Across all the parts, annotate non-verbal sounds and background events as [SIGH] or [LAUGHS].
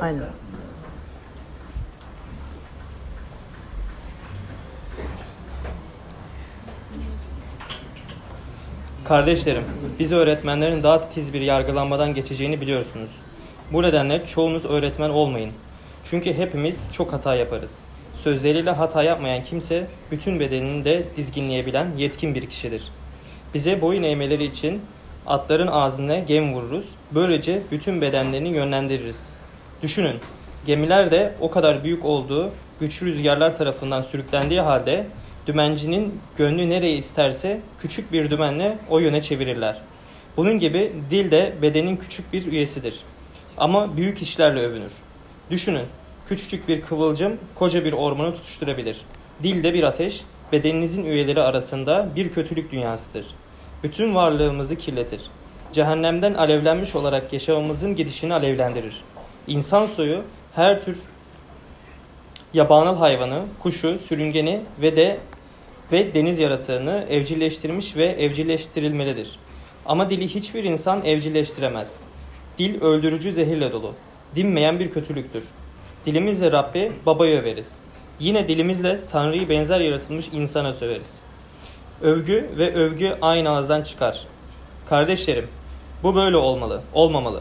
Aynen. Kardeşlerim, biz öğretmenlerin daha titiz bir yargılanmadan geçeceğini biliyorsunuz. Bu nedenle çoğunuz öğretmen olmayın. Çünkü hepimiz çok hata yaparız. Sözleriyle hata yapmayan kimse bütün bedenini de dizginleyebilen yetkin bir kişidir. Bize boyun eğmeleri için atların ağzına gem vururuz. Böylece bütün bedenlerini yönlendiririz. Düşünün, gemiler de o kadar büyük olduğu güçlü rüzgarlar tarafından sürüklendiği halde dümencinin gönlü nereye isterse küçük bir dümenle o yöne çevirirler. Bunun gibi dil de bedenin küçük bir üyesidir. Ama büyük işlerle övünür. Düşünün, küçücük bir kıvılcım koca bir ormanı tutuşturabilir. Dil de bir ateş, bedeninizin üyeleri arasında bir kötülük dünyasıdır. Bütün varlığımızı kirletir. Cehennemden alevlenmiş olarak yaşamımızın gidişini alevlendirir. İnsan soyu her tür yabanıl hayvanı, kuşu, sürüngeni ve de ve deniz yaratığını evcilleştirmiş ve evcilleştirilmelidir. Ama dili hiçbir insan evcilleştiremez. Dil öldürücü zehirle dolu. Dinmeyen bir kötülüktür. Dilimizle Rabbi babayı överiz. Yine dilimizle Tanrı'yı benzer yaratılmış insana söveriz. Övgü ve övgü aynı ağızdan çıkar. Kardeşlerim, bu böyle olmalı, olmamalı.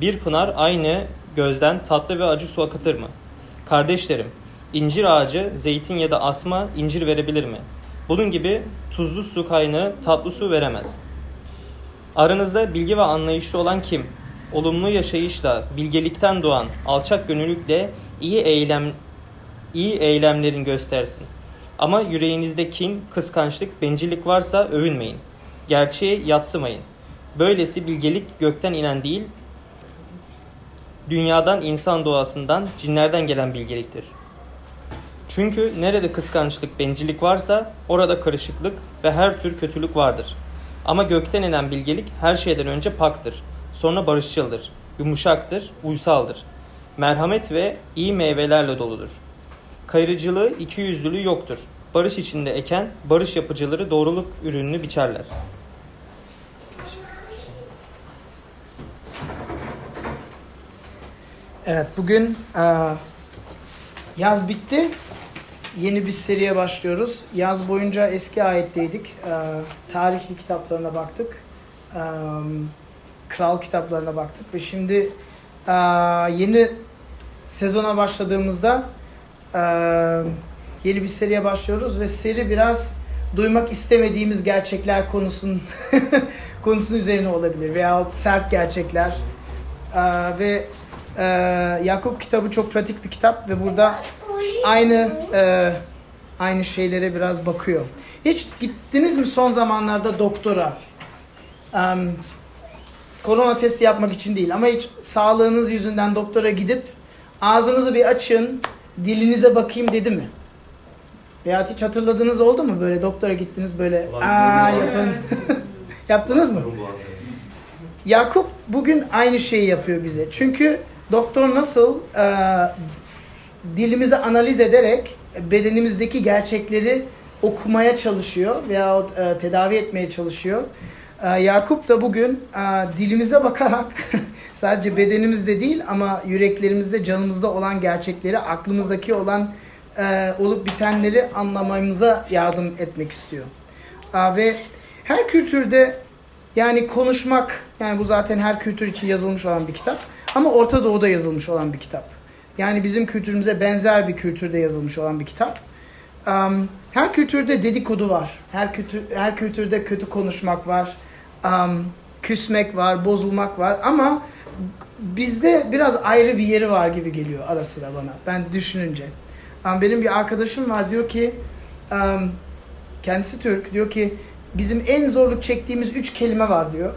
Bir pınar aynı gözden tatlı ve acı su akıtır mı? Kardeşlerim, incir ağacı, zeytin ya da asma incir verebilir mi? Bunun gibi tuzlu su kaynağı tatlı su veremez. Aranızda bilgi ve anlayışlı olan kim? Olumlu yaşayışla, bilgelikten doğan, alçak gönüllükle iyi eylem iyi eylemlerin göstersin. Ama yüreğinizde kin, kıskançlık, bencillik varsa övünmeyin. Gerçeğe yatsımayın. Böylesi bilgelik gökten inen değil, dünyadan, insan doğasından, cinlerden gelen bilgeliktir. Çünkü nerede kıskançlık, bencillik varsa orada karışıklık ve her tür kötülük vardır. Ama gökten inen bilgelik her şeyden önce paktır. Sonra barışçıldır, yumuşaktır, uysaldır. Merhamet ve iyi meyvelerle doludur. Kayırıcılığı, ikiyüzlülüğü yoktur. Barış içinde eken, barış yapıcıları doğruluk ürününü biçerler. Evet bugün e, yaz bitti. Yeni bir seriye başlıyoruz. Yaz boyunca eski ayetteydik. E, tarihli kitaplarına baktık. E, kral kitaplarına baktık. Ve şimdi e, yeni sezona başladığımızda e, yeni bir seriye başlıyoruz. Ve seri biraz duymak istemediğimiz gerçekler konusun [LAUGHS] konusunun üzerine olabilir. Veyahut sert gerçekler. E, ve ee, Yakup kitabı çok pratik bir kitap ve burada aynı e, aynı şeylere biraz bakıyor. Hiç gittiniz mi son zamanlarda doktora? Um, korona testi yapmak için değil ama hiç sağlığınız yüzünden doktora gidip ağzınızı bir açın, dilinize bakayım dedi mi? Veya hiç hatırladığınız oldu mu böyle doktora gittiniz böyle aa yapın. [LAUGHS] Yaptınız mı? Yakup bugün aynı şeyi yapıyor bize. Çünkü doktor nasıl e, dilimizi analiz ederek bedenimizdeki gerçekleri okumaya çalışıyor veyahut e, tedavi etmeye çalışıyor. E, Yakup da bugün e, dilimize bakarak [LAUGHS] sadece bedenimizde değil ama yüreklerimizde, canımızda olan gerçekleri, aklımızdaki olan e, olup bitenleri anlamamıza yardım etmek istiyor. E, ve her kültürde yani konuşmak, yani bu zaten her kültür için yazılmış olan bir kitap. Ama Orta Doğu'da yazılmış olan bir kitap. Yani bizim kültürümüze benzer bir kültürde yazılmış olan bir kitap. Um, her kültürde dedikodu var. Her kültür, her kültürde kötü konuşmak var. Um, küsmek var, bozulmak var. Ama bizde biraz ayrı bir yeri var gibi geliyor ara sıra bana. Ben düşününce. Um, benim bir arkadaşım var diyor ki, um, kendisi Türk, diyor ki bizim en zorluk çektiğimiz üç kelime var diyor.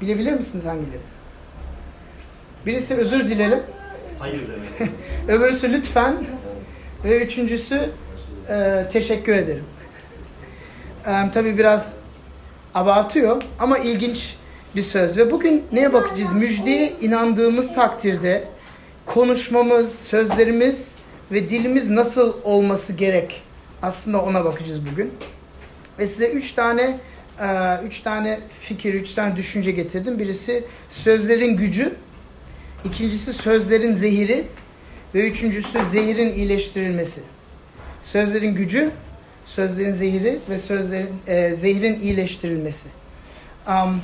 Bilebilir misiniz hangileri? Birisi özür dilerim. Hayır demek. [LAUGHS] Öbürüsü lütfen. Ve üçüncüsü e, teşekkür ederim. E, tabii biraz abartıyor ama ilginç bir söz. Ve bugün neye bakacağız? Müjdeye inandığımız takdirde konuşmamız, sözlerimiz ve dilimiz nasıl olması gerek? Aslında ona bakacağız bugün. Ve size üç tane üç tane fikir, üç tane düşünce getirdim. Birisi sözlerin gücü, ikincisi sözlerin zehiri ve üçüncüsü zehirin iyileştirilmesi. Sözlerin gücü, sözlerin zehiri ve sözlerin e, zehrin iyileştirilmesi. Um,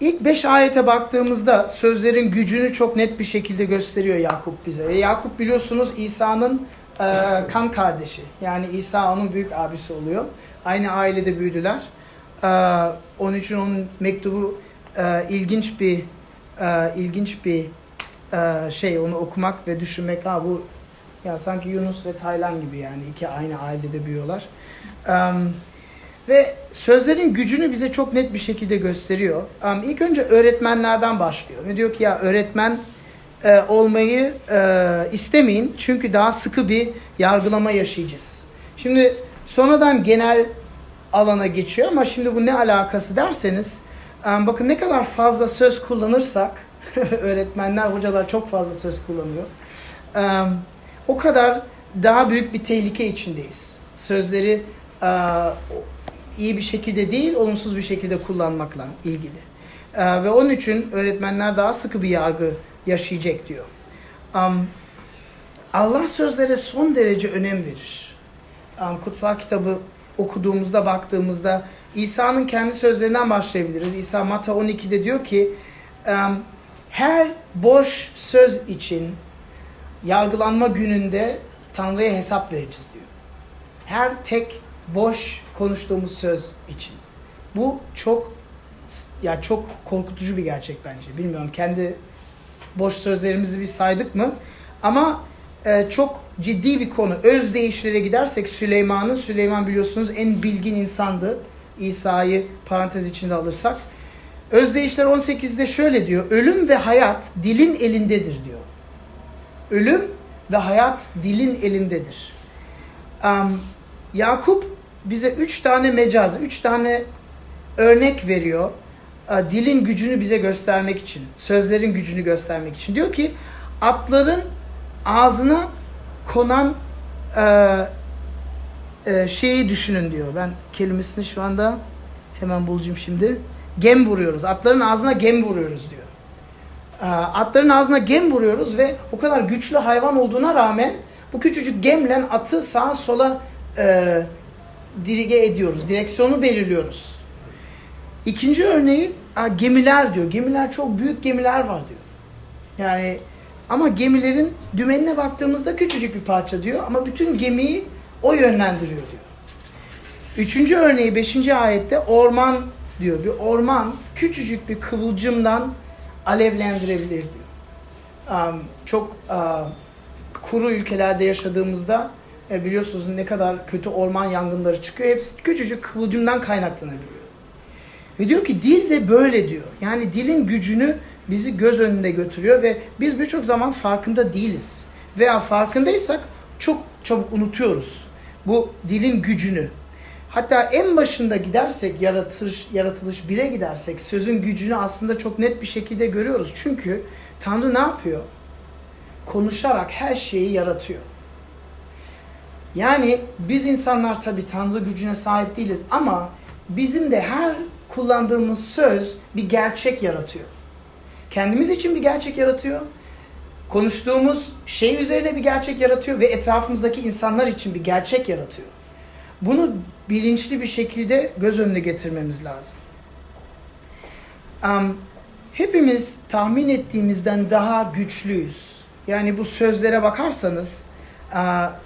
ilk beş ayete baktığımızda sözlerin gücünü çok net bir şekilde gösteriyor Yakup bize. E, Yakup biliyorsunuz İsa'nın e, kan kardeşi. Yani İsa onun büyük abisi oluyor. Aynı ailede büyüdüler. E, onun için onun mektubu e, ilginç bir e, ilginç bir e, şey onu okumak ve düşünmek ha bu ya sanki Yunus ve Taylan gibi yani iki aynı ailede büyüyorlar. Ve sözlerin gücünü bize çok net bir şekilde gösteriyor. Um, ilk önce öğretmenlerden başlıyor. Ve diyor ki ya öğretmen olmayı istemeyin çünkü daha sıkı bir yargılama yaşayacağız. Şimdi sonradan genel alana geçiyor ama şimdi bu ne alakası derseniz bakın ne kadar fazla söz kullanırsak [LAUGHS] öğretmenler, hocalar çok fazla söz kullanıyor. O kadar daha büyük bir tehlike içindeyiz. Sözleri iyi bir şekilde değil, olumsuz bir şekilde kullanmakla ilgili. Ve onun için öğretmenler daha sıkı bir yargı yaşayacak diyor. Allah sözlere son derece önem verir. Kutsal kitabı okuduğumuzda, baktığımızda İsa'nın kendi sözlerinden başlayabiliriz. İsa Mata 12'de diyor ki, her boş söz için yargılanma gününde Tanrı'ya hesap vereceğiz diyor. Her tek boş konuştuğumuz söz için. Bu çok ya çok korkutucu bir gerçek bence. Bilmiyorum kendi boş sözlerimizi bir saydık mı? Ama e, çok ciddi bir konu. Öz değişlere gidersek Süleyman'ın, Süleyman biliyorsunuz en bilgin insandı. İsa'yı parantez içinde alırsak. Özdeyişler 18'de şöyle diyor. Ölüm ve hayat dilin elindedir diyor. Ölüm ve hayat dilin elindedir. Um, Yakup bize üç tane mecaz, üç tane örnek veriyor. Uh, dilin gücünü bize göstermek için, sözlerin gücünü göstermek için. Diyor ki atların ağzına konan e, e, şeyi düşünün diyor. Ben kelimesini şu anda hemen bulacağım şimdi. Gem vuruyoruz. Atların ağzına gem vuruyoruz diyor. E, atların ağzına gem vuruyoruz ve o kadar güçlü hayvan olduğuna rağmen bu küçücük gemle atı sağa sola e, dirige ediyoruz. Direksiyonu belirliyoruz. İkinci örneği gemiler diyor. Gemiler çok büyük gemiler var diyor. Yani ama gemilerin dümenine baktığımızda küçücük bir parça diyor ama bütün gemiyi o yönlendiriyor diyor. Üçüncü örneği beşinci ayette orman diyor. Bir orman küçücük bir kıvılcımdan alevlendirebilir diyor. Um, çok uh, kuru ülkelerde yaşadığımızda e, biliyorsunuz ne kadar kötü orman yangınları çıkıyor. Hepsi küçücük kıvılcımdan kaynaklanabiliyor. Ve diyor ki dil de böyle diyor. Yani dilin gücünü bizi göz önünde götürüyor ve biz birçok zaman farkında değiliz. Veya farkındaysak çok çabuk unutuyoruz bu dilin gücünü. Hatta en başında gidersek yaratılış, yaratılış bire gidersek sözün gücünü aslında çok net bir şekilde görüyoruz. Çünkü Tanrı ne yapıyor? Konuşarak her şeyi yaratıyor. Yani biz insanlar tabii Tanrı gücüne sahip değiliz ama bizim de her kullandığımız söz bir gerçek yaratıyor. Kendimiz için bir gerçek yaratıyor. Konuştuğumuz şey üzerine bir gerçek yaratıyor ve etrafımızdaki insanlar için bir gerçek yaratıyor. Bunu bilinçli bir şekilde göz önüne getirmemiz lazım. Um, hepimiz tahmin ettiğimizden daha güçlüyüz. Yani bu sözlere bakarsanız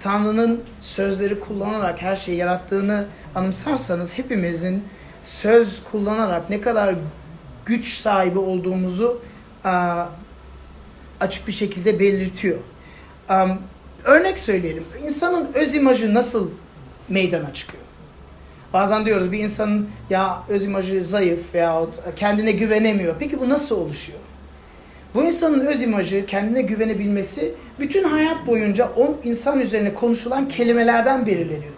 Tanrı'nın sözleri kullanarak her şeyi yarattığını anımsarsanız hepimizin söz kullanarak ne kadar güç sahibi olduğumuzu açık bir şekilde belirtiyor. Um, örnek söyleyelim. İnsanın öz imajı nasıl meydana çıkıyor? Bazen diyoruz bir insanın ya öz imajı zayıf veya kendine güvenemiyor. Peki bu nasıl oluşuyor? Bu insanın öz imajı, kendine güvenebilmesi bütün hayat boyunca o insan üzerine konuşulan kelimelerden belirleniyor.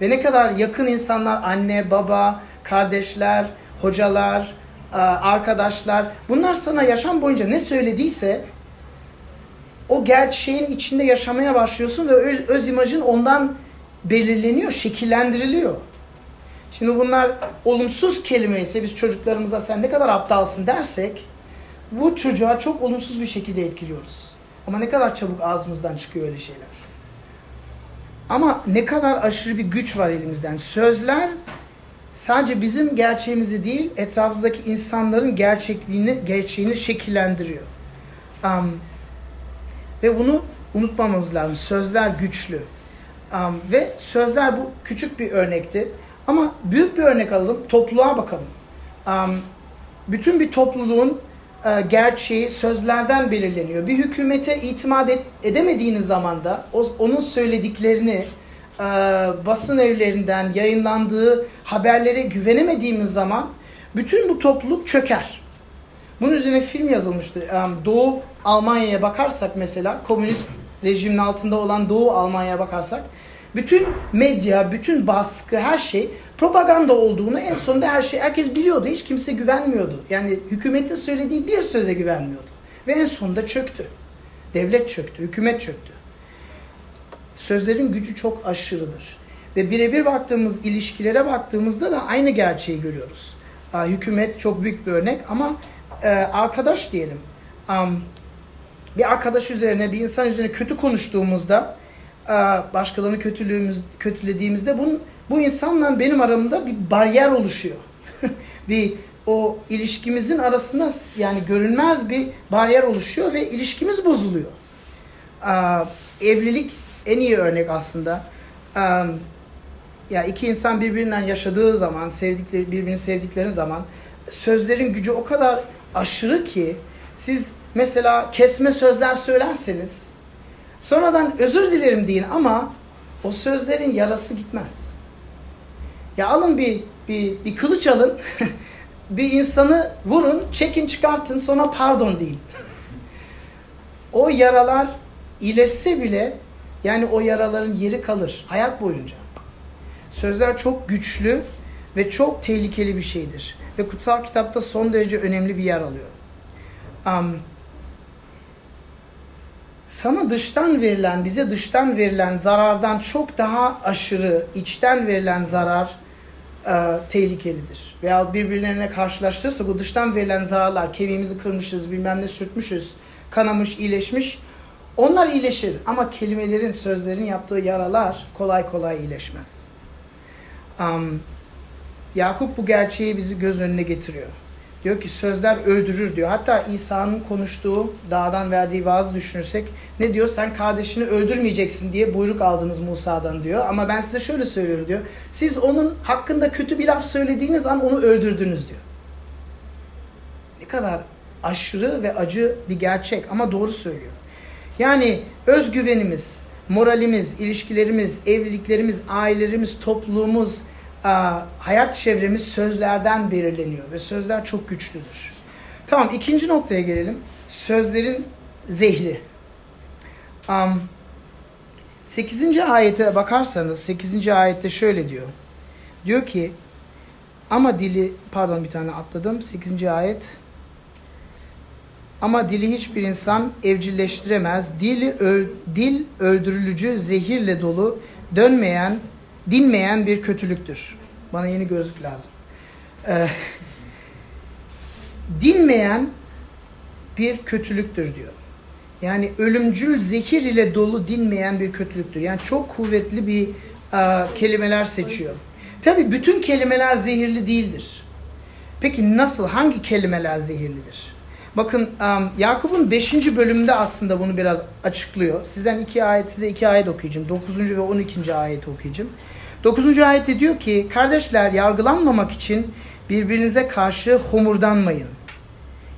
Ve ne kadar yakın insanlar, anne, baba, kardeşler, hocalar, arkadaşlar bunlar sana yaşam boyunca ne söylediyse o gerçeğin içinde yaşamaya başlıyorsun ve öz, öz imajın ondan belirleniyor, şekillendiriliyor. Şimdi bunlar olumsuz kelime ise biz çocuklarımıza sen ne kadar aptalsın dersek bu çocuğa çok olumsuz bir şekilde etkiliyoruz. Ama ne kadar çabuk ağzımızdan çıkıyor öyle şeyler. Ama ne kadar aşırı bir güç var elimizden. Sözler sadece bizim gerçeğimizi değil, etrafımızdaki insanların gerçekliğini, gerçeğini şekillendiriyor. Um, ve bunu unutmamamız lazım. Sözler güçlü. Um, ve sözler bu küçük bir örnekti. Ama büyük bir örnek alalım, topluluğa bakalım. Um, bütün bir topluluğun e, gerçeği sözlerden belirleniyor. Bir hükümete itimat et, edemediğiniz zaman da onun söylediklerini e, basın evlerinden yayınlandığı haberlere güvenemediğimiz zaman bütün bu topluluk çöker. Bunun üzerine film yazılmıştır. Um, Doğu Almanya'ya bakarsak mesela komünist rejimin altında olan Doğu Almanya'ya bakarsak bütün medya, bütün baskı, her şey propaganda olduğunu en sonunda her şey herkes biliyordu. Hiç kimse güvenmiyordu. Yani hükümetin söylediği bir söze güvenmiyordu. Ve en sonunda çöktü. Devlet çöktü, hükümet çöktü. Sözlerin gücü çok aşırıdır. Ve birebir baktığımız ilişkilere baktığımızda da aynı gerçeği görüyoruz. Hükümet çok büyük bir örnek ama e, arkadaş diyelim. Bir arkadaş üzerine, bir insan üzerine kötü konuştuğumuzda e, başkalarını kötülüğümüz, kötülediğimizde bunun, bu insanla benim aramda bir bariyer oluşuyor. [LAUGHS] bir o ilişkimizin arasında yani görünmez bir bariyer oluşuyor ve ilişkimiz bozuluyor. Evlilik en iyi örnek aslında. Ya iki insan birbirinden yaşadığı zaman, sevdikleri birbirini sevdikleri zaman sözlerin gücü o kadar aşırı ki siz mesela kesme sözler söylerseniz Sonradan özür dilerim deyin ama o sözlerin yarası gitmez. Ya alın bir bir, bir kılıç alın. [LAUGHS] bir insanı vurun, çekin çıkartın sonra pardon deyin. o yaralar iyileşse bile yani o yaraların yeri kalır hayat boyunca. Sözler çok güçlü ve çok tehlikeli bir şeydir. Ve kutsal kitapta son derece önemli bir yer alıyor. Um, sana dıştan verilen, bize dıştan verilen zarardan çok daha aşırı içten verilen zarar e, tehlikelidir. Veya birbirlerine karşılaştırırsa bu dıştan verilen zararlar, kemiğimizi kırmışız, bilmem ne sürtmüşüz, kanamış, iyileşmiş. Onlar iyileşir ama kelimelerin, sözlerin yaptığı yaralar kolay kolay iyileşmez. Um, Yakup bu gerçeği bizi göz önüne getiriyor. Diyor ki sözler öldürür diyor. Hatta İsa'nın konuştuğu, dağdan verdiği vaazı düşünürsek ne diyor? Sen kardeşini öldürmeyeceksin diye buyruk aldınız Musa'dan diyor. Ama ben size şöyle söylüyorum diyor. Siz onun hakkında kötü bir laf söylediğiniz an onu öldürdünüz diyor. Ne kadar aşırı ve acı bir gerçek ama doğru söylüyor. Yani özgüvenimiz, moralimiz, ilişkilerimiz, evliliklerimiz, ailelerimiz, topluluğumuz, hayat çevremiz sözlerden belirleniyor ve sözler çok güçlüdür. Tamam ikinci noktaya gelelim. Sözlerin zehri. Um, 8. ayete bakarsanız 8. ayette şöyle diyor. Diyor ki ama dili pardon bir tane atladım. 8. ayet ama dili hiçbir insan evcilleştiremez. Dili öl, dil öldürülücü, zehirle dolu, dönmeyen, dinmeyen bir kötülüktür. Bana yeni gözlük lazım. Ee, [LAUGHS] dinmeyen bir kötülüktür diyor. Yani ölümcül zehir ile dolu dinmeyen bir kötülüktür. Yani çok kuvvetli bir uh, kelimeler seçiyor. Tabi bütün kelimeler zehirli değildir. Peki nasıl, hangi kelimeler zehirlidir? Bakın um, Yakup'un 5. bölümünde aslında bunu biraz açıklıyor. Sizden iki ayet, size iki ayet okuyacağım. 9. ve 12. ayet okuyacağım. 9. ayette diyor ki kardeşler yargılanmamak için birbirinize karşı homurdanmayın.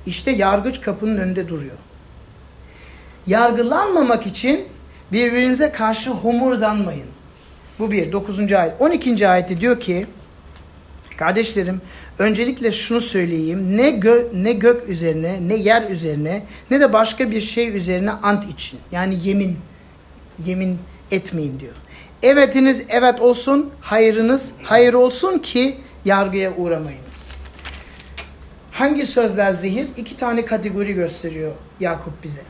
İşte yargıç kapının önünde duruyor. Yargılanmamak için birbirinize karşı homurdanmayın. Bu bir. 9. ayet. 12. ayette diyor ki kardeşlerim öncelikle şunu söyleyeyim. Ne, gö ne gök üzerine ne yer üzerine ne de başka bir şey üzerine ant için. Yani yemin yemin etmeyin diyor. Evetiniz evet olsun, hayırınız hayır olsun ki yargıya uğramayınız. Hangi sözler zehir? İki tane kategori gösteriyor Yakup bize.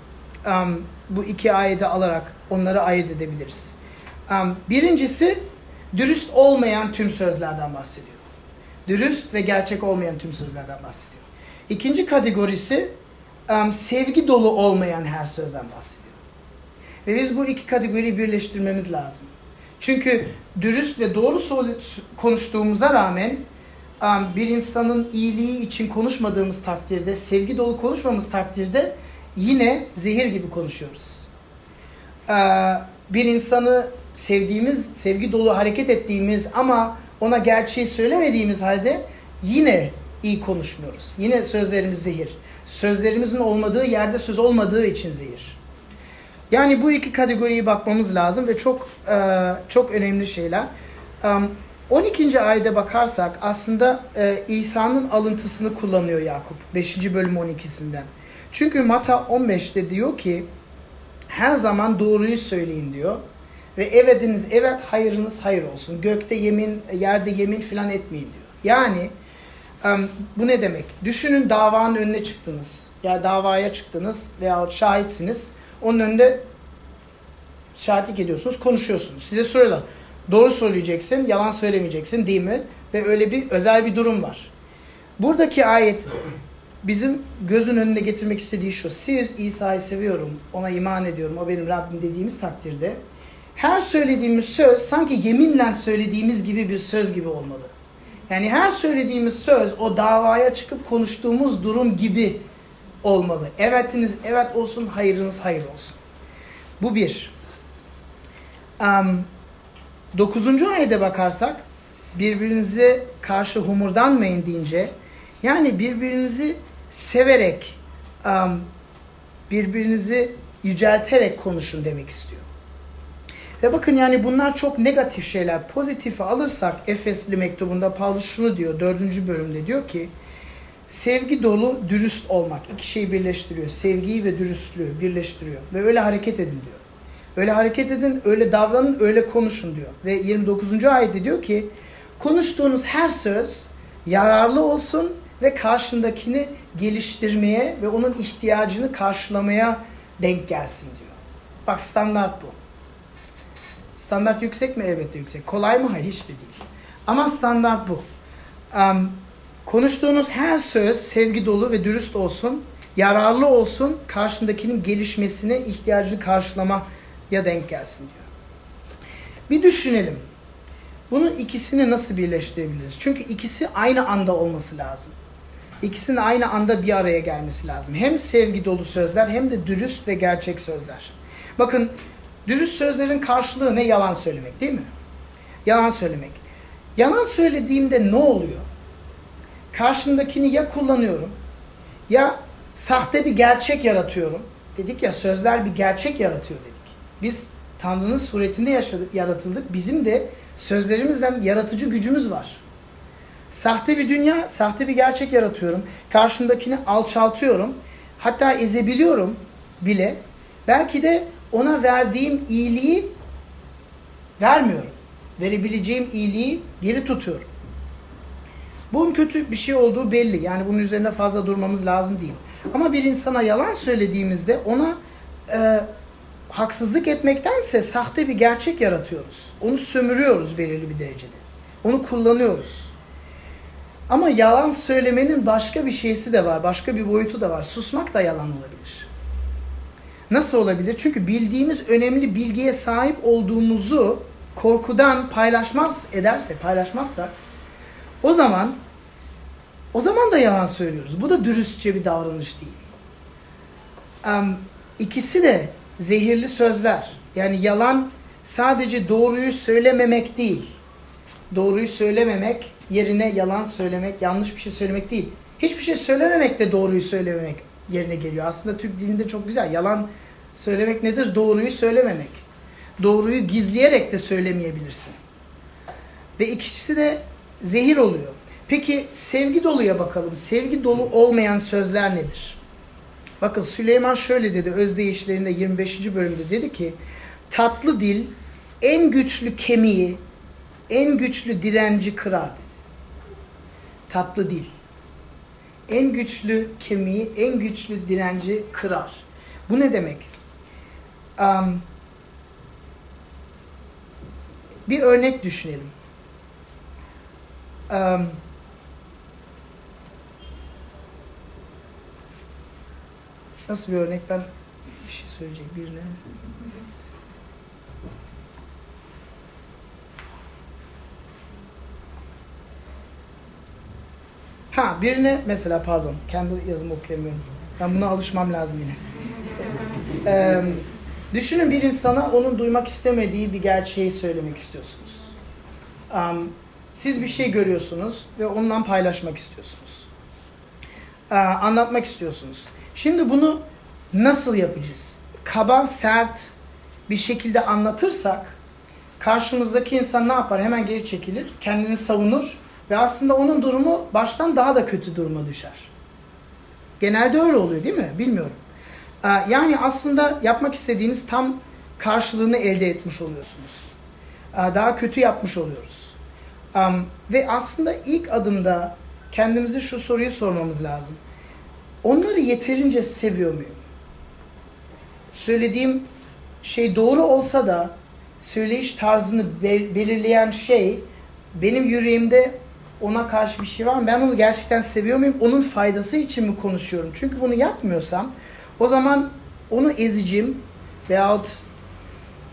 Um, bu iki ayeti alarak onları ayırt edebiliriz. Um, birincisi dürüst olmayan tüm sözlerden bahsediyor. Dürüst ve gerçek olmayan tüm sözlerden bahsediyor. İkinci kategorisi sevgi dolu olmayan her sözden bahsediyor. Ve biz bu iki kategoriyi birleştirmemiz lazım. Çünkü dürüst ve doğru konuştuğumuza rağmen bir insanın iyiliği için konuşmadığımız takdirde, sevgi dolu konuşmamız takdirde yine zehir gibi konuşuyoruz. Bir insanı sevdiğimiz, sevgi dolu hareket ettiğimiz ama ona gerçeği söylemediğimiz halde yine iyi konuşmuyoruz. Yine sözlerimiz zehir. Sözlerimizin olmadığı yerde söz olmadığı için zehir. Yani bu iki kategoriye bakmamız lazım ve çok e, çok önemli şeyler. 12. ayete bakarsak aslında e, İsa'nın alıntısını kullanıyor Yakup 5. bölüm 12'sinden. Çünkü Mata 15'te diyor ki her zaman doğruyu söyleyin diyor. Ve evediniz evet hayırınız hayır olsun. Gökte yemin, yerde yemin filan etmeyin diyor. Yani bu ne demek? Düşünün davanın önüne çıktınız. Ya yani davaya çıktınız veya şahitsiniz. Onun önünde şahitlik ediyorsunuz, konuşuyorsunuz. Size soruyorlar. Doğru söyleyeceksin, yalan söylemeyeceksin değil mi? Ve öyle bir özel bir durum var. Buradaki ayet bizim gözün önüne getirmek istediği şu. Siz İsa'yı seviyorum, ona iman ediyorum, o benim Rabbim dediğimiz takdirde her söylediğimiz söz sanki yeminle söylediğimiz gibi bir söz gibi olmalı. Yani her söylediğimiz söz o davaya çıkıp konuştuğumuz durum gibi olmalı. Evetiniz evet olsun, hayırınız hayır olsun. Bu bir. Um, dokuzuncu ayete bakarsak birbirinize karşı humurdanmayın deyince yani birbirinizi severek um, birbirinizi yücelterek konuşun demek istiyor. Ve bakın yani bunlar çok negatif şeyler. Pozitifi alırsak Efesli mektubunda Paulus şunu diyor dördüncü bölümde diyor ki sevgi dolu dürüst olmak iki şeyi birleştiriyor. Sevgiyi ve dürüstlüğü birleştiriyor ve öyle hareket edin diyor. Öyle hareket edin, öyle davranın, öyle konuşun diyor. Ve 29. ayette diyor ki konuştuğunuz her söz yararlı olsun ve karşındakini geliştirmeye ve onun ihtiyacını karşılamaya denk gelsin diyor. Bak standart bu. Standart yüksek mi? Elbette yüksek. Kolay mı? Hayır hiç de değil. Ama standart bu. Um, konuştuğunuz her söz sevgi dolu ve dürüst olsun, yararlı olsun, karşındakinin gelişmesine, ihtiyacını karşılamaya denk gelsin diyor. Bir düşünelim. Bunun ikisini nasıl birleştirebiliriz? Çünkü ikisi aynı anda olması lazım. İkisinin aynı anda bir araya gelmesi lazım. Hem sevgi dolu sözler hem de dürüst ve gerçek sözler. Bakın Dürüst sözlerin karşılığı ne? Yalan söylemek değil mi? Yalan söylemek. Yalan söylediğimde ne oluyor? Karşımdakini ya kullanıyorum ya sahte bir gerçek yaratıyorum. Dedik ya sözler bir gerçek yaratıyor dedik. Biz Tanrı'nın suretinde yaşadık, yaratıldık. Bizim de sözlerimizden yaratıcı gücümüz var. Sahte bir dünya, sahte bir gerçek yaratıyorum. Karşımdakini alçaltıyorum. Hatta ezebiliyorum bile. Belki de ona verdiğim iyiliği vermiyorum. Verebileceğim iyiliği geri tutuyorum. Bunun kötü bir şey olduğu belli. Yani bunun üzerine fazla durmamız lazım değil. Ama bir insana yalan söylediğimizde ona e, haksızlık etmektense sahte bir gerçek yaratıyoruz. Onu sömürüyoruz belirli bir derecede. Onu kullanıyoruz. Ama yalan söylemenin başka bir şeysi de var. Başka bir boyutu da var. Susmak da yalan olabilir. Nasıl olabilir? Çünkü bildiğimiz önemli bilgiye sahip olduğumuzu korkudan paylaşmaz ederse, paylaşmazsa o zaman o zaman da yalan söylüyoruz. Bu da dürüstçe bir davranış değil. Um, ikisi de zehirli sözler. Yani yalan sadece doğruyu söylememek değil. Doğruyu söylememek yerine yalan söylemek, yanlış bir şey söylemek değil. Hiçbir şey söylememek de doğruyu söylememek yerine geliyor. Aslında Türk dilinde çok güzel. Yalan söylemek nedir? Doğruyu söylememek. Doğruyu gizleyerek de söylemeyebilirsin. Ve ikisi de zehir oluyor. Peki sevgi doluya bakalım. Sevgi dolu olmayan sözler nedir? Bakın Süleyman şöyle dedi özdeyişlerinde 25. bölümde dedi ki tatlı dil en güçlü kemiği, en güçlü direnci kırar dedi. Tatlı dil en güçlü kemiği, en güçlü direnci kırar. Bu ne demek? Um, bir örnek düşünelim. Um, Nasıl bir örnek? Ben bir şey söyleyecek birine. Ha birine mesela pardon kendi yazımı okuyamıyorum. Ben buna alışmam lazım yine. Ee, düşünün bir insana onun duymak istemediği bir gerçeği söylemek istiyorsunuz. Um, siz bir şey görüyorsunuz ve ondan paylaşmak istiyorsunuz. Ee, anlatmak istiyorsunuz. Şimdi bunu nasıl yapacağız? Kaba, sert bir şekilde anlatırsak karşımızdaki insan ne yapar? Hemen geri çekilir, kendini savunur ve aslında onun durumu baştan daha da kötü duruma düşer. Genelde öyle oluyor değil mi? Bilmiyorum. Ee, yani aslında yapmak istediğiniz tam karşılığını elde etmiş oluyorsunuz. Ee, daha kötü yapmış oluyoruz. Ve aslında ilk adımda kendimize şu soruyu sormamız lazım. Onları yeterince seviyor muyum? Söylediğim şey doğru olsa da söyleyiş tarzını belirleyen şey benim yüreğimde ona karşı bir şey var mı? Ben onu gerçekten seviyor muyum? Onun faydası için mi konuşuyorum? Çünkü bunu yapmıyorsam o zaman onu ezicim veyahut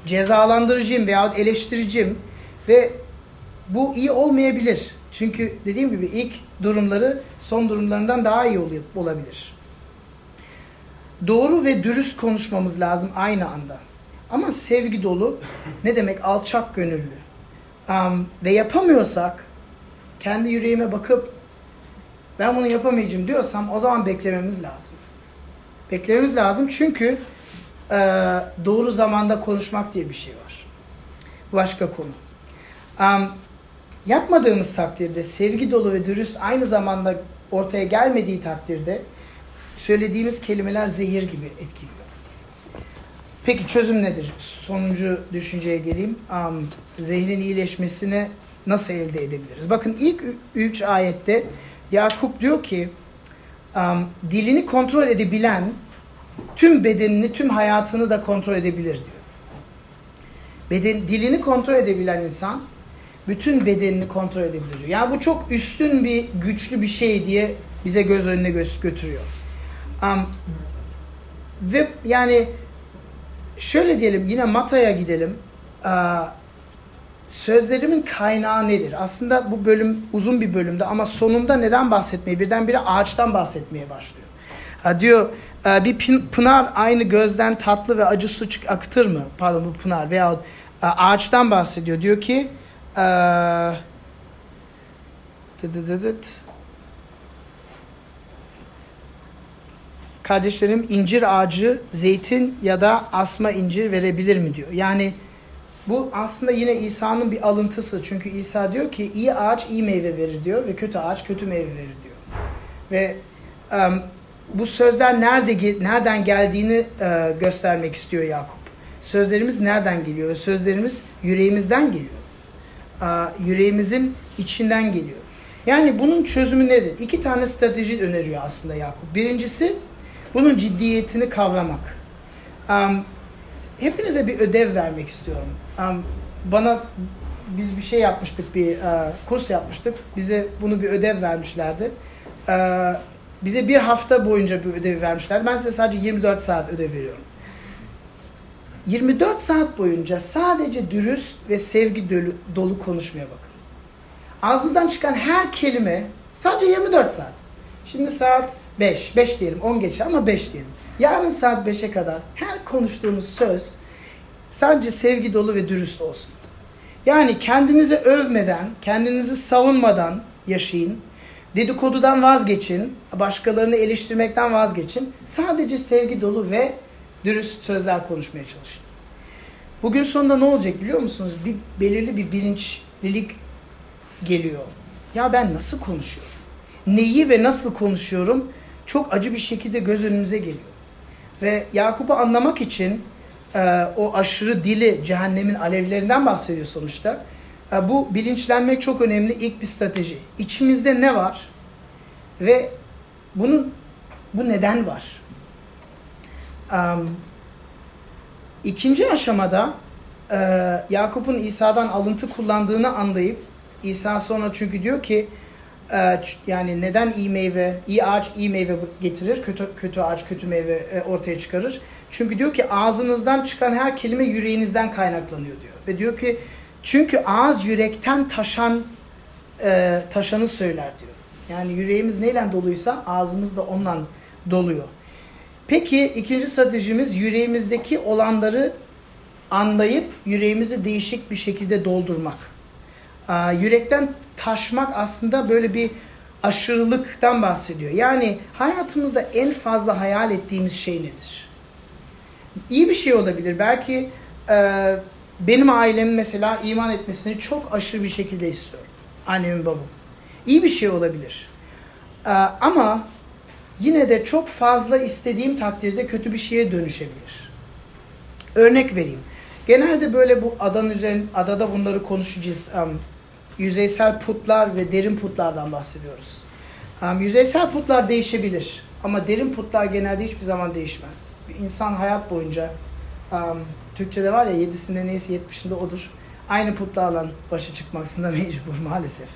cezalandırıcıyım veyahut eleştiricim ve bu iyi olmayabilir. Çünkü dediğim gibi ilk durumları son durumlarından daha iyi olabilir. Doğru ve dürüst konuşmamız lazım aynı anda. Ama sevgi dolu ne demek alçak gönüllü. Um, ve yapamıyorsak kendi yüreğime bakıp ben bunu yapamayacağım diyorsam o zaman beklememiz lazım. Beklememiz lazım çünkü e, doğru zamanda konuşmak diye bir şey var. Başka konu. Um, yapmadığımız takdirde sevgi dolu ve dürüst aynı zamanda ortaya gelmediği takdirde söylediğimiz kelimeler zehir gibi etkiliyor. Peki çözüm nedir? Sonuncu düşünceye geleyim. Um, zehrin iyileşmesini nasıl elde edebiliriz? Bakın ilk üç ayette Yakup diyor ki dilini kontrol edebilen tüm bedenini, tüm hayatını da kontrol edebilir diyor. Beden, dilini kontrol edebilen insan bütün bedenini kontrol edebilir diyor. Yani bu çok üstün bir, güçlü bir şey diye bize göz önüne gö götürüyor. Um, ve yani şöyle diyelim yine Mata'ya gidelim. Uh, sözlerimin kaynağı nedir? Aslında bu bölüm uzun bir bölümde ama sonunda neden bahsetmeye birdenbire ağaçtan bahsetmeye başlıyor. Ha, diyor e, bir pınar aynı gözden tatlı ve acı su akıtır mı? Pardon bu pınar veya e, ağaçtan bahsediyor. Diyor ki kardeşlerim incir ağacı zeytin ya da asma incir verebilir mi diyor. Yani bu aslında yine İsa'nın bir alıntısı. Çünkü İsa diyor ki iyi ağaç iyi meyve verir diyor ve kötü ağaç kötü meyve verir diyor. Ve um, bu sözler nerede nereden geldiğini uh, göstermek istiyor Yakup. Sözlerimiz nereden geliyor? Sözlerimiz yüreğimizden geliyor. Uh, yüreğimizin içinden geliyor. Yani bunun çözümü nedir? İki tane strateji öneriyor aslında Yakup. Birincisi bunun ciddiyetini kavramak. Um, hepinize bir ödev vermek istiyorum. Um, bana biz bir şey yapmıştık, bir uh, kurs yapmıştık. Bize bunu bir ödev vermişlerdi. Uh, bize bir hafta boyunca bir ödev vermişler. Ben size sadece 24 saat ödev veriyorum. 24 saat boyunca sadece dürüst ve sevgi dolu, dolu konuşmaya bakın. Ağzınızdan çıkan her kelime sadece 24 saat. Şimdi saat 5, 5 diyelim 10 geçe ama 5 diyelim. Yarın saat 5'e kadar her konuştuğunuz söz sadece sevgi dolu ve dürüst olsun. Yani kendinizi övmeden, kendinizi savunmadan yaşayın. Dedikodudan vazgeçin, başkalarını eleştirmekten vazgeçin. Sadece sevgi dolu ve dürüst sözler konuşmaya çalışın. Bugün sonunda ne olacak biliyor musunuz? Bir belirli bir bilinçlilik geliyor. Ya ben nasıl konuşuyorum? Neyi ve nasıl konuşuyorum? Çok acı bir şekilde göz önümüze geliyor. Ve Yakup'u anlamak için e, o aşırı dili cehennemin alevlerinden bahsediyor sonuçta. E, bu bilinçlenmek çok önemli ilk bir strateji. İçimizde ne var? Ve bunun bu neden var? Um, ikinci aşamada e, Yakup'un İsa'dan alıntı kullandığını anlayıp İsa sonra çünkü diyor ki yani neden iyi meyve, iyi ağaç iyi meyve getirir, kötü kötü ağaç kötü meyve e, ortaya çıkarır? Çünkü diyor ki ağzınızdan çıkan her kelime yüreğinizden kaynaklanıyor diyor. Ve diyor ki çünkü ağız yürekten taşan e, taşanı söyler diyor. Yani yüreğimiz neyle doluysa ağzımız da ondan doluyor. Peki ikinci stratejimiz yüreğimizdeki olanları anlayıp yüreğimizi değişik bir şekilde doldurmak. Yürekten taşmak aslında böyle bir aşırılıktan bahsediyor. Yani hayatımızda en fazla hayal ettiğimiz şey nedir? İyi bir şey olabilir. Belki e, benim ailemin mesela iman etmesini çok aşırı bir şekilde istiyorum. Annemin babam. İyi bir şey olabilir. E, ama yine de çok fazla istediğim takdirde kötü bir şeye dönüşebilir. Örnek vereyim. Genelde böyle bu adanın üzerinde adada bunları konuşacağız. Yüzeysel putlar ve derin putlardan bahsediyoruz. Um, yüzeysel putlar değişebilir ama derin putlar genelde hiçbir zaman değişmez. İnsan hayat boyunca um, Türkçe'de var ya yedisinde neyse yetmişinde odur. Aynı putlarla başa çıkmaksında [LAUGHS] mecbur maalesef.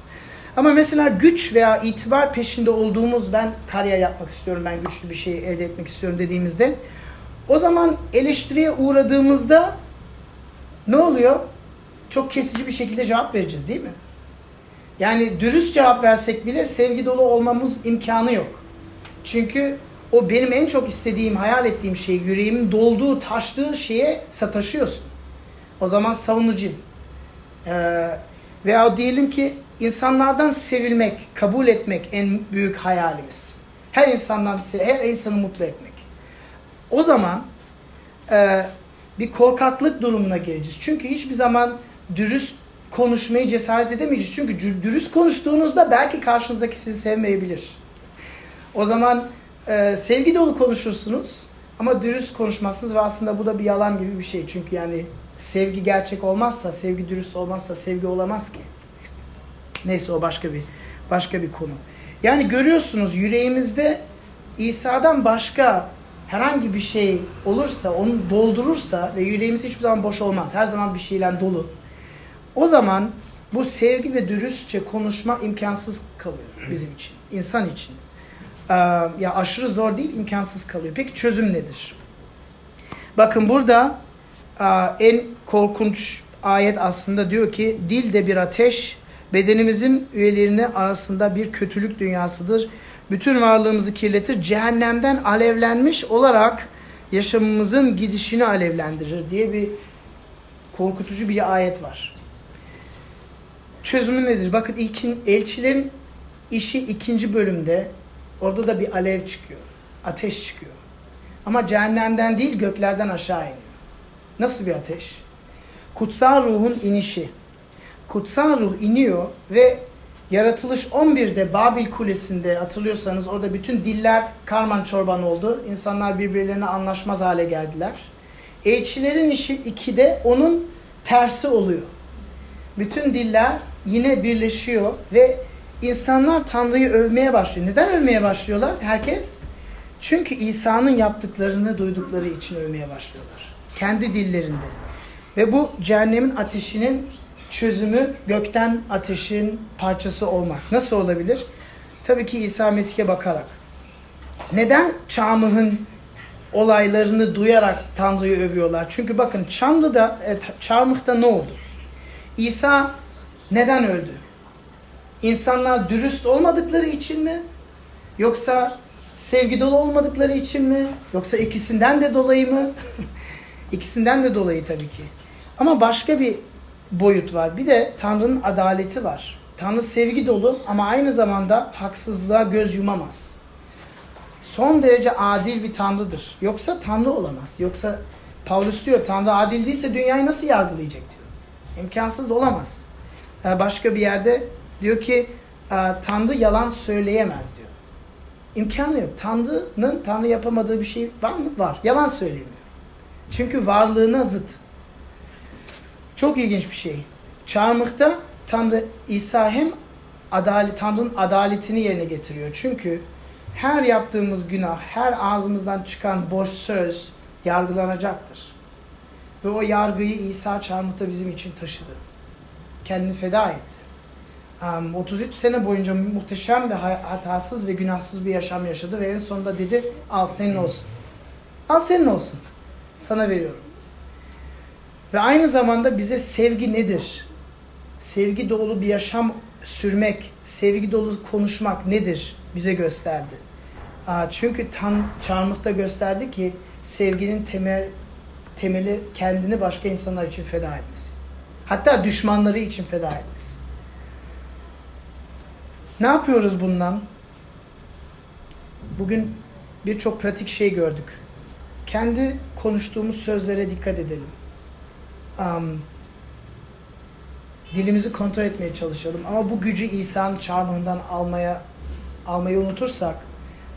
Ama mesela güç veya itibar peşinde olduğumuz ben kariyer yapmak istiyorum, ben güçlü bir şey elde etmek istiyorum dediğimizde o zaman eleştiriye uğradığımızda ne oluyor? Çok kesici bir şekilde cevap vereceğiz değil mi? Yani dürüst cevap versek bile sevgi dolu olmamız imkanı yok. Çünkü o benim en çok istediğim, hayal ettiğim şey, yüreğimin dolduğu, taştığı şeye sataşıyorsun. O zaman savunucu. Ee, veya diyelim ki insanlardan sevilmek, kabul etmek en büyük hayalimiz. Her insandan, her insanı mutlu etmek. O zaman e, bir korkaklık durumuna gireceğiz. Çünkü hiçbir zaman dürüst konuşmayı cesaret edemeyeceğiz. Çünkü dürüst konuştuğunuzda belki karşınızdaki sizi sevmeyebilir. O zaman e, sevgi dolu konuşursunuz ama dürüst konuşmazsınız ve aslında bu da bir yalan gibi bir şey. Çünkü yani sevgi gerçek olmazsa, sevgi dürüst olmazsa sevgi olamaz ki. Neyse o başka bir başka bir konu. Yani görüyorsunuz yüreğimizde İsa'dan başka herhangi bir şey olursa, onu doldurursa ve yüreğimiz hiçbir zaman boş olmaz. Her zaman bir şeyle dolu. O zaman bu sevgi ve dürüstçe konuşma imkansız kalıyor bizim için, insan için. Ee, ya aşırı zor değil, imkansız kalıyor. Peki çözüm nedir? Bakın burada e, en korkunç ayet aslında diyor ki dil de bir ateş, bedenimizin üyelerine arasında bir kötülük dünyasıdır bütün varlığımızı kirletir. Cehennemden alevlenmiş olarak yaşamımızın gidişini alevlendirir diye bir korkutucu bir ayet var. Çözümü nedir? Bakın ilkin, elçilerin işi ikinci bölümde orada da bir alev çıkıyor. Ateş çıkıyor. Ama cehennemden değil göklerden aşağı iniyor. Nasıl bir ateş? Kutsal ruhun inişi. Kutsal ruh iniyor ve Yaratılış 11'de Babil Kulesi'nde hatırlıyorsanız orada bütün diller karman çorban oldu. İnsanlar birbirlerine anlaşmaz hale geldiler. Elçilerin işi 2'de onun tersi oluyor. Bütün diller yine birleşiyor ve insanlar Tanrı'yı övmeye başlıyor. Neden övmeye başlıyorlar herkes? Çünkü İsa'nın yaptıklarını duydukları için övmeye başlıyorlar. Kendi dillerinde. Ve bu cehennemin ateşinin çözümü gökten ateşin parçası olmak. Nasıl olabilir? Tabii ki İsa Mesih'e bakarak. Neden Çamlıh'ın olaylarını duyarak Tanrı'yı övüyorlar? Çünkü bakın Çamlı'da, e, Çarmıh'ta ne oldu? İsa neden öldü? İnsanlar dürüst olmadıkları için mi? Yoksa sevgi dolu olmadıkları için mi? Yoksa ikisinden de dolayı mı? [LAUGHS] İkisinden de dolayı tabii ki. Ama başka bir boyut var. Bir de Tanrı'nın adaleti var. Tanrı sevgi dolu ama aynı zamanda haksızlığa göz yumamaz. Son derece adil bir Tanrı'dır. Yoksa Tanrı olamaz. Yoksa Paulus diyor Tanrı adil değilse dünyayı nasıl yargılayacak diyor. İmkansız olamaz. Ee, başka bir yerde diyor ki ee, Tanrı yalan söyleyemez diyor. İmkanı yok. Tanrı'nın Tanrı yapamadığı bir şey var mı? Var. Yalan söylemiyor. Çünkü varlığına zıt. Çok ilginç bir şey. Çarmıhta Tanrı İsa hem adalet, Tanrı'nın adaletini yerine getiriyor. Çünkü her yaptığımız günah, her ağzımızdan çıkan boş söz yargılanacaktır. Ve o yargıyı İsa çarmıhta bizim için taşıdı. Kendini feda etti. Um, 33 sene boyunca muhteşem ve hatasız ve günahsız bir yaşam yaşadı ve en sonunda dedi al senin olsun. Al senin olsun. Sana veriyorum. Ve aynı zamanda bize sevgi nedir? Sevgi dolu bir yaşam sürmek, sevgi dolu konuşmak nedir? Bize gösterdi. Çünkü tam çarmıhta gösterdi ki sevginin temel temeli kendini başka insanlar için feda etmesi. Hatta düşmanları için feda etmesi. Ne yapıyoruz bundan? Bugün birçok pratik şey gördük. Kendi konuştuğumuz sözlere dikkat edelim. Um, dilimizi kontrol etmeye çalışalım. Ama bu gücü İsa'nın çarmıhından almaya almayı unutursak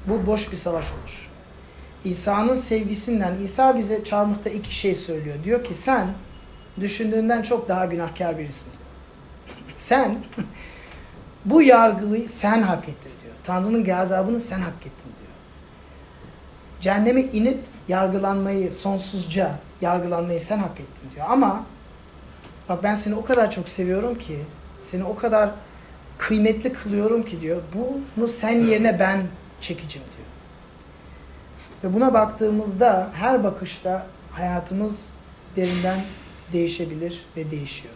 bu boş bir savaş olur. İsa'nın sevgisinden İsa bize çarmıhta iki şey söylüyor. Diyor ki sen düşündüğünden çok daha günahkar birisin. sen bu yargıyı sen hak ettin diyor. Tanrı'nın gazabını sen hak ettin diyor. Cehenneme inip yargılanmayı, sonsuzca yargılanmayı sen hak ettin diyor. Ama bak ben seni o kadar çok seviyorum ki, seni o kadar kıymetli kılıyorum ki diyor. Bunu sen yerine ben çekeceğim diyor. Ve buna baktığımızda her bakışta hayatımız derinden değişebilir ve değişiyor.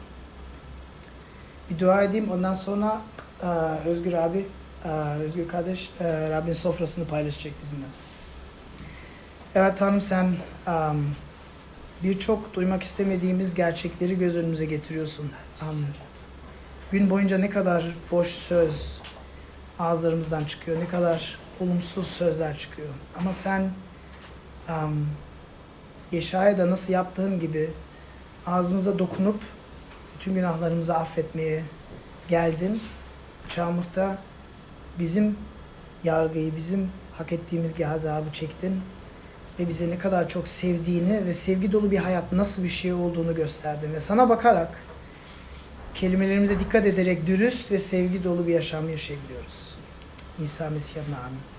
Bir dua edeyim ondan sonra e, Özgür abi, e, Özgür kardeş e, Rabbin sofrasını paylaşacak bizimle. Evet Tanrım sen birçok duymak istemediğimiz gerçekleri göz önümüze getiriyorsun. Um, gün boyunca ne kadar boş söz ağızlarımızdan çıkıyor, ne kadar olumsuz sözler çıkıyor. Ama sen um, Yeşaya'da nasıl yaptığın gibi ağzımıza dokunup bütün günahlarımızı affetmeye geldin. Çarmıhta bizim yargıyı, bizim hak ettiğimiz gazabı çektin ve bize ne kadar çok sevdiğini ve sevgi dolu bir hayat nasıl bir şey olduğunu gösterdin ve sana bakarak kelimelerimize dikkat ederek dürüst ve sevgi dolu bir yaşam yaşayabiliyoruz. Isa Messiah Namen.